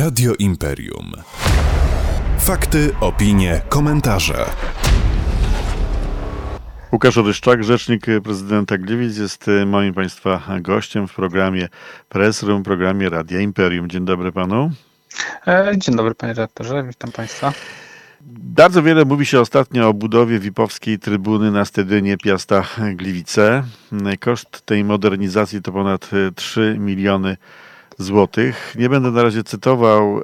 Radio Imperium. Fakty, opinie, komentarze. Łukasz Oryszczak, rzecznik prezydenta Gliwic, jest moim Państwa gościem w programie Press Room, programie Radia Imperium. Dzień dobry Panu. E, dzień dobry Panie Redaktorze, witam Państwa. Bardzo wiele mówi się ostatnio o budowie VIP-owskiej trybuny na stadionie Piasta Gliwice. Koszt tej modernizacji to ponad 3 miliony złotych. Nie będę na razie cytował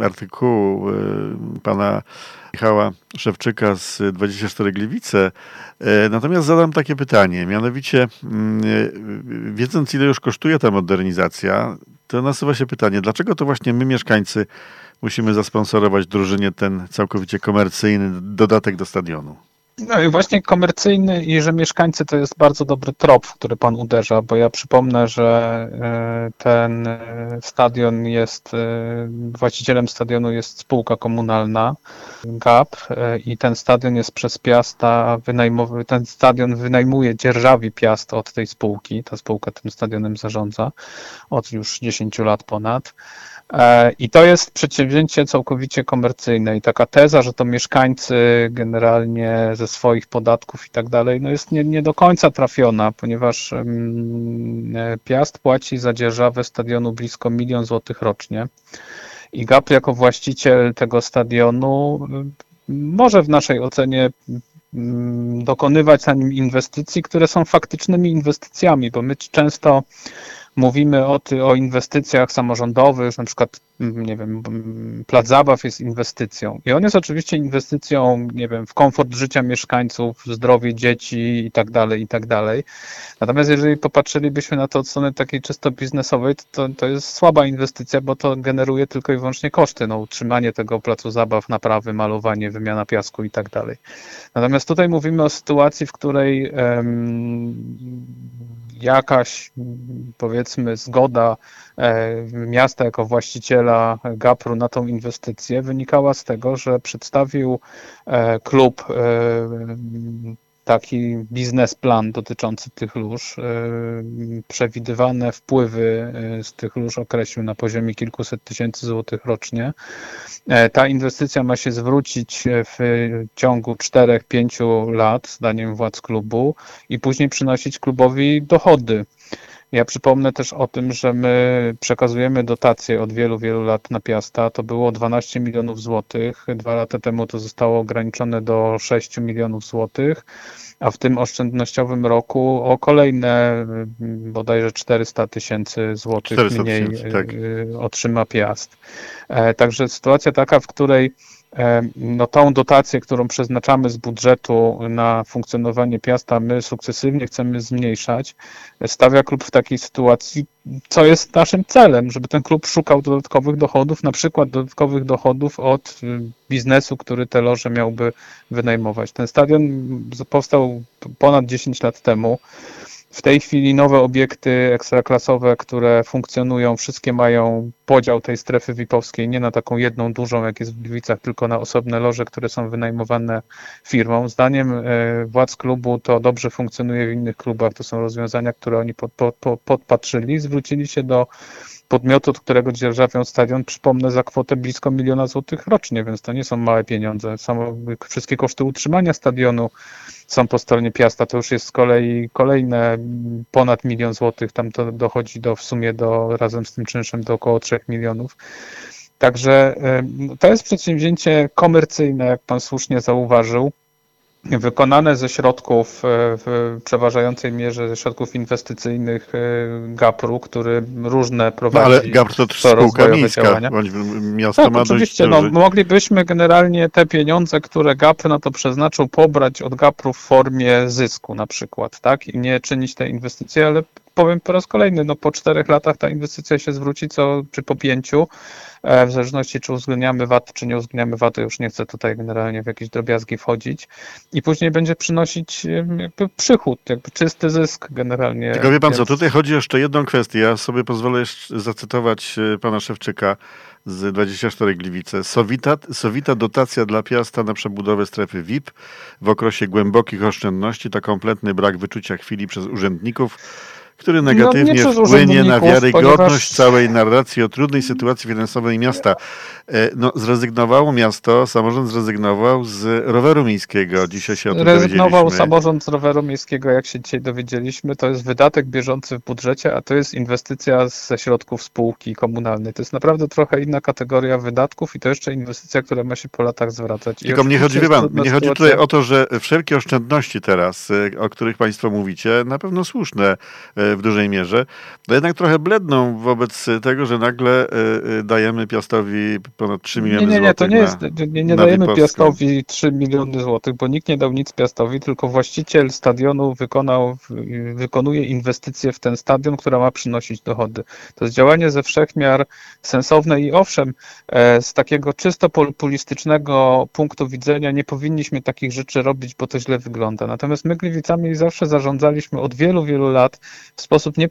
e, artykułu e, pana Michała Szewczyka z 24 Gliwice, e, natomiast zadam takie pytanie, mianowicie mm, wiedząc ile już kosztuje ta modernizacja, to nasuwa się pytanie, dlaczego to właśnie my mieszkańcy musimy zasponsorować drużynie ten całkowicie komercyjny dodatek do stadionu? No i właśnie komercyjny i że mieszkańcy to jest bardzo dobry trop, w który pan uderza, bo ja przypomnę, że e, ten e, stadion jest, e, właścicielem stadionu jest spółka komunalna GAP i ten stadion jest przez Piasta wynajmowy, ten stadion wynajmuje dzierżawi Piast od tej spółki, ta spółka tym stadionem zarządza od już 10 lat ponad. E, I to jest przedsięwzięcie całkowicie komercyjne i taka teza, że to mieszkańcy generalnie ze swoich podatków i tak dalej, no jest nie, nie do końca trafiona, ponieważ e, Piast płaci za dzierżawę stadionu blisko milion złotych rocznie. I GAP jako właściciel tego stadionu może w naszej ocenie dokonywać na nim inwestycji, które są faktycznymi inwestycjami, bo my często mówimy o, ty, o inwestycjach samorządowych, na przykład, nie wiem, plac zabaw jest inwestycją. I on jest oczywiście inwestycją, nie wiem, w komfort życia mieszkańców, zdrowie dzieci i tak dalej, i tak dalej. Natomiast jeżeli popatrzylibyśmy na to od strony takiej czysto biznesowej, to, to jest słaba inwestycja, bo to generuje tylko i wyłącznie koszty, no, utrzymanie tego placu zabaw, naprawy, malowanie, wymiana piasku i tak dalej. Natomiast tutaj mówimy o sytuacji, w której jakaś, powiedzmy, zgoda e, miasta jako właściciela GAPR-u na tą inwestycję wynikała z tego, że przedstawił e, klub e, taki biznesplan dotyczący tych lóż. Przewidywane wpływy z tych lóż określił na poziomie kilkuset tysięcy złotych rocznie. Ta inwestycja ma się zwrócić w ciągu 4-5 lat, zdaniem władz klubu, i później przynosić klubowi dochody. Ja przypomnę też o tym, że my przekazujemy dotacje od wielu, wielu lat na Piasta. To było 12 milionów złotych. Dwa lata temu to zostało ograniczone do 6 milionów złotych, a w tym oszczędnościowym roku o kolejne mm, bodajże 400 tysięcy złotych mniej tak. Y, otrzyma Piast. E, także sytuacja taka, w której no tą dotację, którą przeznaczamy z budżetu na funkcjonowanie Piasta, my sukcesywnie chcemy zmniejszać, stawia klub w takiej sytuacji, co jest naszym celem, żeby ten klub szukał dodatkowych dochodów, na przykład dodatkowych dochodów od y, biznesu, który te loże miałby wynajmować. Ten stadion powstał ponad 10 lat temu. W tej chwili nowe obiekty ekstraklasowe, które funkcjonują, wszystkie mają podział tej strefy VIP-owskiej nie na taką jedną dużą, jak jest w Gliwicach, tylko na osobne loże, które są wynajmowane firmą. Zdaniem e, władz klubu to dobrze funkcjonuje w innych klubach. To są rozwiązania, które oni pod, pod, podpatrzyli, zwrócili się do podmiotu, od którego dzierżawią stadion, przypomnę, za kwotę blisko miliona złotych rocznie, więc to nie są małe pieniądze. Samo, wszystkie koszty utrzymania stadionu są po stronie Piasta, to już jest z kolei kolejne ponad milion złotych, tam to dochodzi do w sumie do razem z tym czynszem do około 3 milionów. Także to jest przedsięwzięcie komercyjne, jak pan słusznie zauważył wykonane ze środków, e, w przeważającej mierze ze środków inwestycyjnych e, GAPR-u, który różne prowadzi. No ale GAPR to też spółka miejska, działania. bądź miasto tak, ma oczywiście, no, moglibyśmy generalnie te pieniądze, które GAPR na to przeznaczył, pobrać od GAPR-u w formie zysku na przykład, tak, i nie czynić tej inwestycji, ale powiem po raz kolejny, no po czterech latach ta inwestycja się zwróci, co czy po pięciu, e, w zależności czy uwzględniamy VAT, czy nie uwzględniamy VAT, już nie chcę tutaj generalnie w jakieś drobiazgi wchodzić i później będzie przynosić jakby przychód, jakby czysty zysk generalnie. Tylko wie pan Więc... co, tutaj chodzi jeszcze jedną kwestię, ja sobie pozwolę jeszcze zacytować e, pana Szewczyka z 24 Gliwice. Sowita, sowita dotacja dla Piasta na przebudowę strefy VIP w okresie głębokich oszczędności to kompletny brak wyczucia chwili przez urzędników który negatywnie no, wpłynie na wiarygodność ponieważ... całej narracji o trudnej sytuacji finansowej miasta. E, no, zrezygnowało miasto, samorząd zrezygnował z roweru miejskiego. Dzisiaj się o tym Zrezygnował samorząd z roweru miejskiego, jak się dzisiaj dowiedzieliśmy. To jest wydatek bieżący w budżecie, a to jest inwestycja ze środków spółki komunalnej. To jest naprawdę trochę inna kategoria wydatków i to jeszcze inwestycja, która ma się po latach zwracać. Tylko mnie chodzi, wie pan, mnie chodzi tutaj o to, że wszelkie oszczędności teraz, e, o których państwo mówicie, na pewno słuszne e, w dużej mierze, to jednak trochę bledną wobec tego, że nagle dajemy Piastowi ponad 3 miliony złotych. Nie, nie, to nie na, jest, nie, nie dajemy Piastowi 3 miliony złotych, bo nikt nie dał nic Piastowi, tylko właściciel stadionu wykonał, wykonuje inwestycje w ten stadion, która ma przynosić dochody. To jest działanie ze wszechmiar sensowne i owszem, e, z takiego czysto populistycznego punktu widzenia nie powinniśmy takich rzeczy robić, bo to źle wygląda. Natomiast my Gliwicami zawsze zarządzaliśmy od wielu, wielu lat w sposób nie,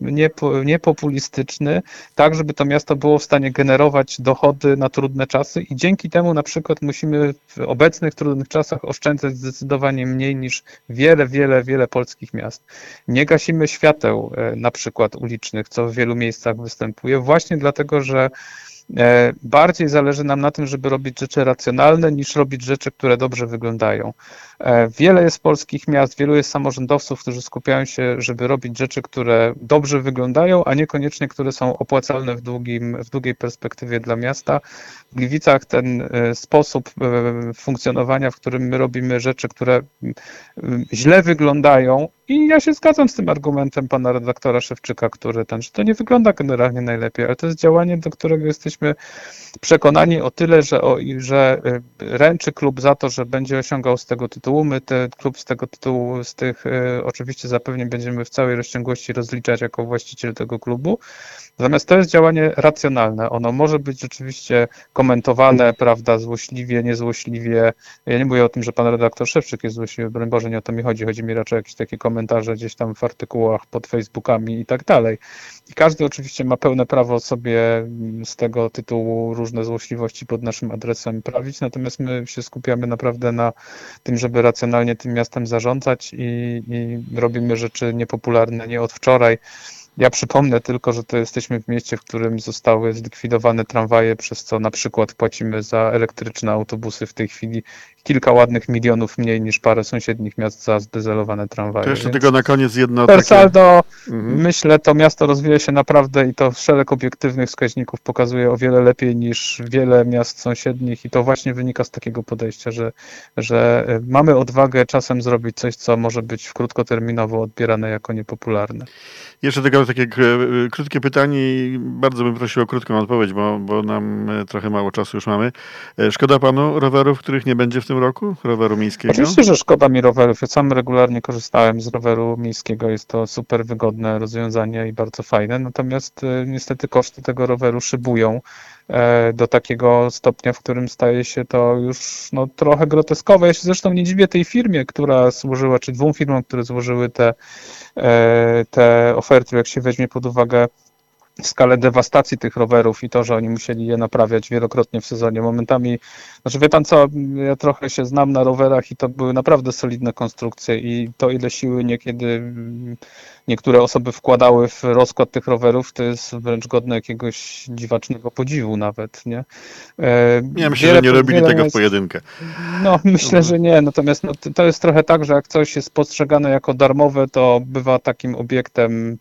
nie, niepopulistyczny, tak żeby to miasto było w stanie generować dochody na trudne czasy i dzięki temu na przykład musimy w obecnych trudnych czasach oszczędzać zdecydowanie mniej niż wiele, wiele, wiele polskich miast. Nie gasimy świateł e, na przykład ulicznych, co w wielu miejscach występuje, właśnie dlatego, że bardziej zależy nam na tym, żeby robić rzeczy racjonalne, niż robić rzeczy, które dobrze wyglądają. E, wiele jest polskich miast, wielu jest samorządowców, którzy skupiają się, żeby robić rzeczy, które dobrze wyglądają, a niekoniecznie, które są opłacalne w, długim, w długiej perspektywie dla miasta. W Gliwicach ten e, sposób funkcjonowania, w którym my robimy rzeczy, które źle wyglądają, i ja się zgadzam z tym argumentem pana redaktora Szewczyka, który ten, że to nie wygląda generalnie najlepiej, ale to jest działanie, do którego jesteśmy przekonani o tyle, że, o, że y, ręczy klub za to, że będzie osiągał z tego tytułu. My ten klub z tego tytułu, z tych y, oczywiście zapewnie będziemy w całej rozciągłości rozliczać jako właściciel tego klubu. Natomiast to jest działanie racjonalne. Ono może być rzeczywiście komentowane, prawda, złośliwie, niezłośliwie. Ja nie mówię o tym, że pan redaktor Szewczyk jest złośliwy, broń Boże, nie o to mi chodzi. Chodzi mi raczej o jakieś takie komentarze gdzieś tam w artykułach, pod Facebookami i tak dalej. I każdy oczywiście ma pełne prawo sobie z tego tytułu różne złośliwości pod naszym adresem prawić, natomiast my się skupiamy naprawdę na tym, żeby racjonalnie tym miastem zarządzać i, i robimy rzeczy niepopularne nie od wczoraj. Ja przypomnę tylko, że to jesteśmy w mieście, w którym zostały zlikwidowane tramwaje, przez co na przykład płacimy za elektryczne autobusy w tej chwili kilka ładnych milionów mniej niż parę sąsiednich miast za zdezelowane tramwaje. To jeszcze tylko na koniec jedno per saldo, mhm. myślę, to miasto rozwija się naprawdę i to szereg obiektywnych wskaźników pokazuje o wiele lepiej niż wiele miast sąsiednich i to właśnie wynika z takiego podejścia, że, że e, mamy odwagę czasem zrobić coś, co może być krótkoterminowo odbierane jako niepopularne. Jeszcze tylko takie krótkie pytanie i bardzo bym prosił o krótką odpowiedź, bo, bo nam e, trochę mało czasu już mamy. E, szkoda panu rowerów, których nie będzie w tym roku? Roweru miejskiego? Oczywiście, że szkoda mi rowerów. Ja sam regularnie korzystałem z roweru miejskiego. Jest to super wygodne rozwiązanie i bardzo fajne. Natomiast e, niestety koszty tego roweru szybują do takiego stopnia, w którym staje się to już no, trochę groteskowe. Ja się zresztą nie dziwię tej firmie, która złożyła, czy dwóm firmom, które złożyły te, te oferty, jak się weźmie pod uwagę skalę dewastacji tych rowerów i to, że oni musieli je naprawiać wielokrotnie w sezonie. Momentami, znaczy wie pan co, ja trochę się znam na rowerach i to były naprawdę solidne konstrukcje i to ile siły niekiedy niektóre osoby wkładały w rozkład tych rowerów, to jest wręcz godne jakiegoś dziwacznego podziwu nawet, nie? E, ja myślę, wiele, że nie robili tego jest, w pojedynkę. No, myślę, że nie, natomiast no, to jest trochę tak, że jak coś jest postrzegane jako darmowe, to bywa takim obiektem,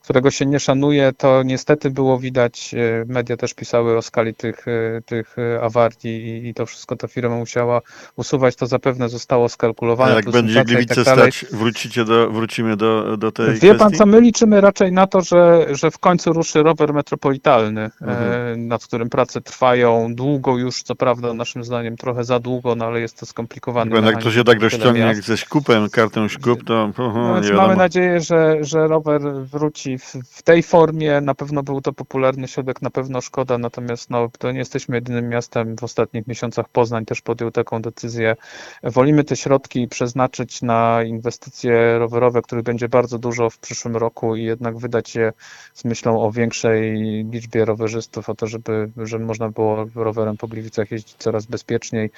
którego się nie szanuje, to niestety było widać, e, media też pisały o skali tych, e, tych awarii i, to wszystko ta firma musiała usuwać, to zapewne zostało skalkulowane. A jak będzie Gliwice tak stać, wrócicie do, wrócimy do, do tej Wie pan co, my liczymy raczej na to, że, że w końcu ruszy rower metropolitalny, e, mhm. nad którym prace trwają długo już, co prawda naszym zdaniem trochę za długo, no ale jest to skomplikowane. Jak to się tak rozciągnie jak ze skupem, kartą skup, to no, Mamy nadzieję, że, że rower wróci w, w tej formie, na pewno pewno był to popularny środek, na pewno szkoda, natomiast no, to nie jesteśmy jedynym miastem. W ostatnich miesiącach Poznań też podjął taką decyzję. Wolimy te środki przeznaczyć na inwestycje rowerowe, których będzie bardzo dużo w przyszłym roku i jednak wydać je z myślą o większej liczbie rowerzystów, o to, żeby, żeby można było rowerem po Gliwicach jeździć coraz bezpieczniej,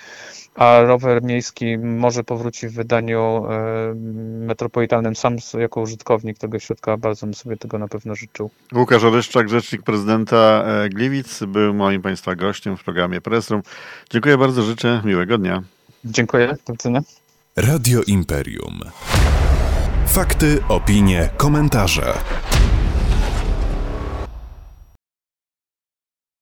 a rower miejski może powrócić w wydaniu e, metropolitalnym. Sam jako użytkownik tego środka bardzo bym sobie tego na pewno życzył. Łukasz Oryszczak, rzecznik prezydenta e, Gliwic, był moim Państwa gościem w programie Pressroom. Dziękuję bardzo, życzę miłego dnia. Dziękuję, do widzenia. Radio Imperium. Fakty, opinie, komentarze.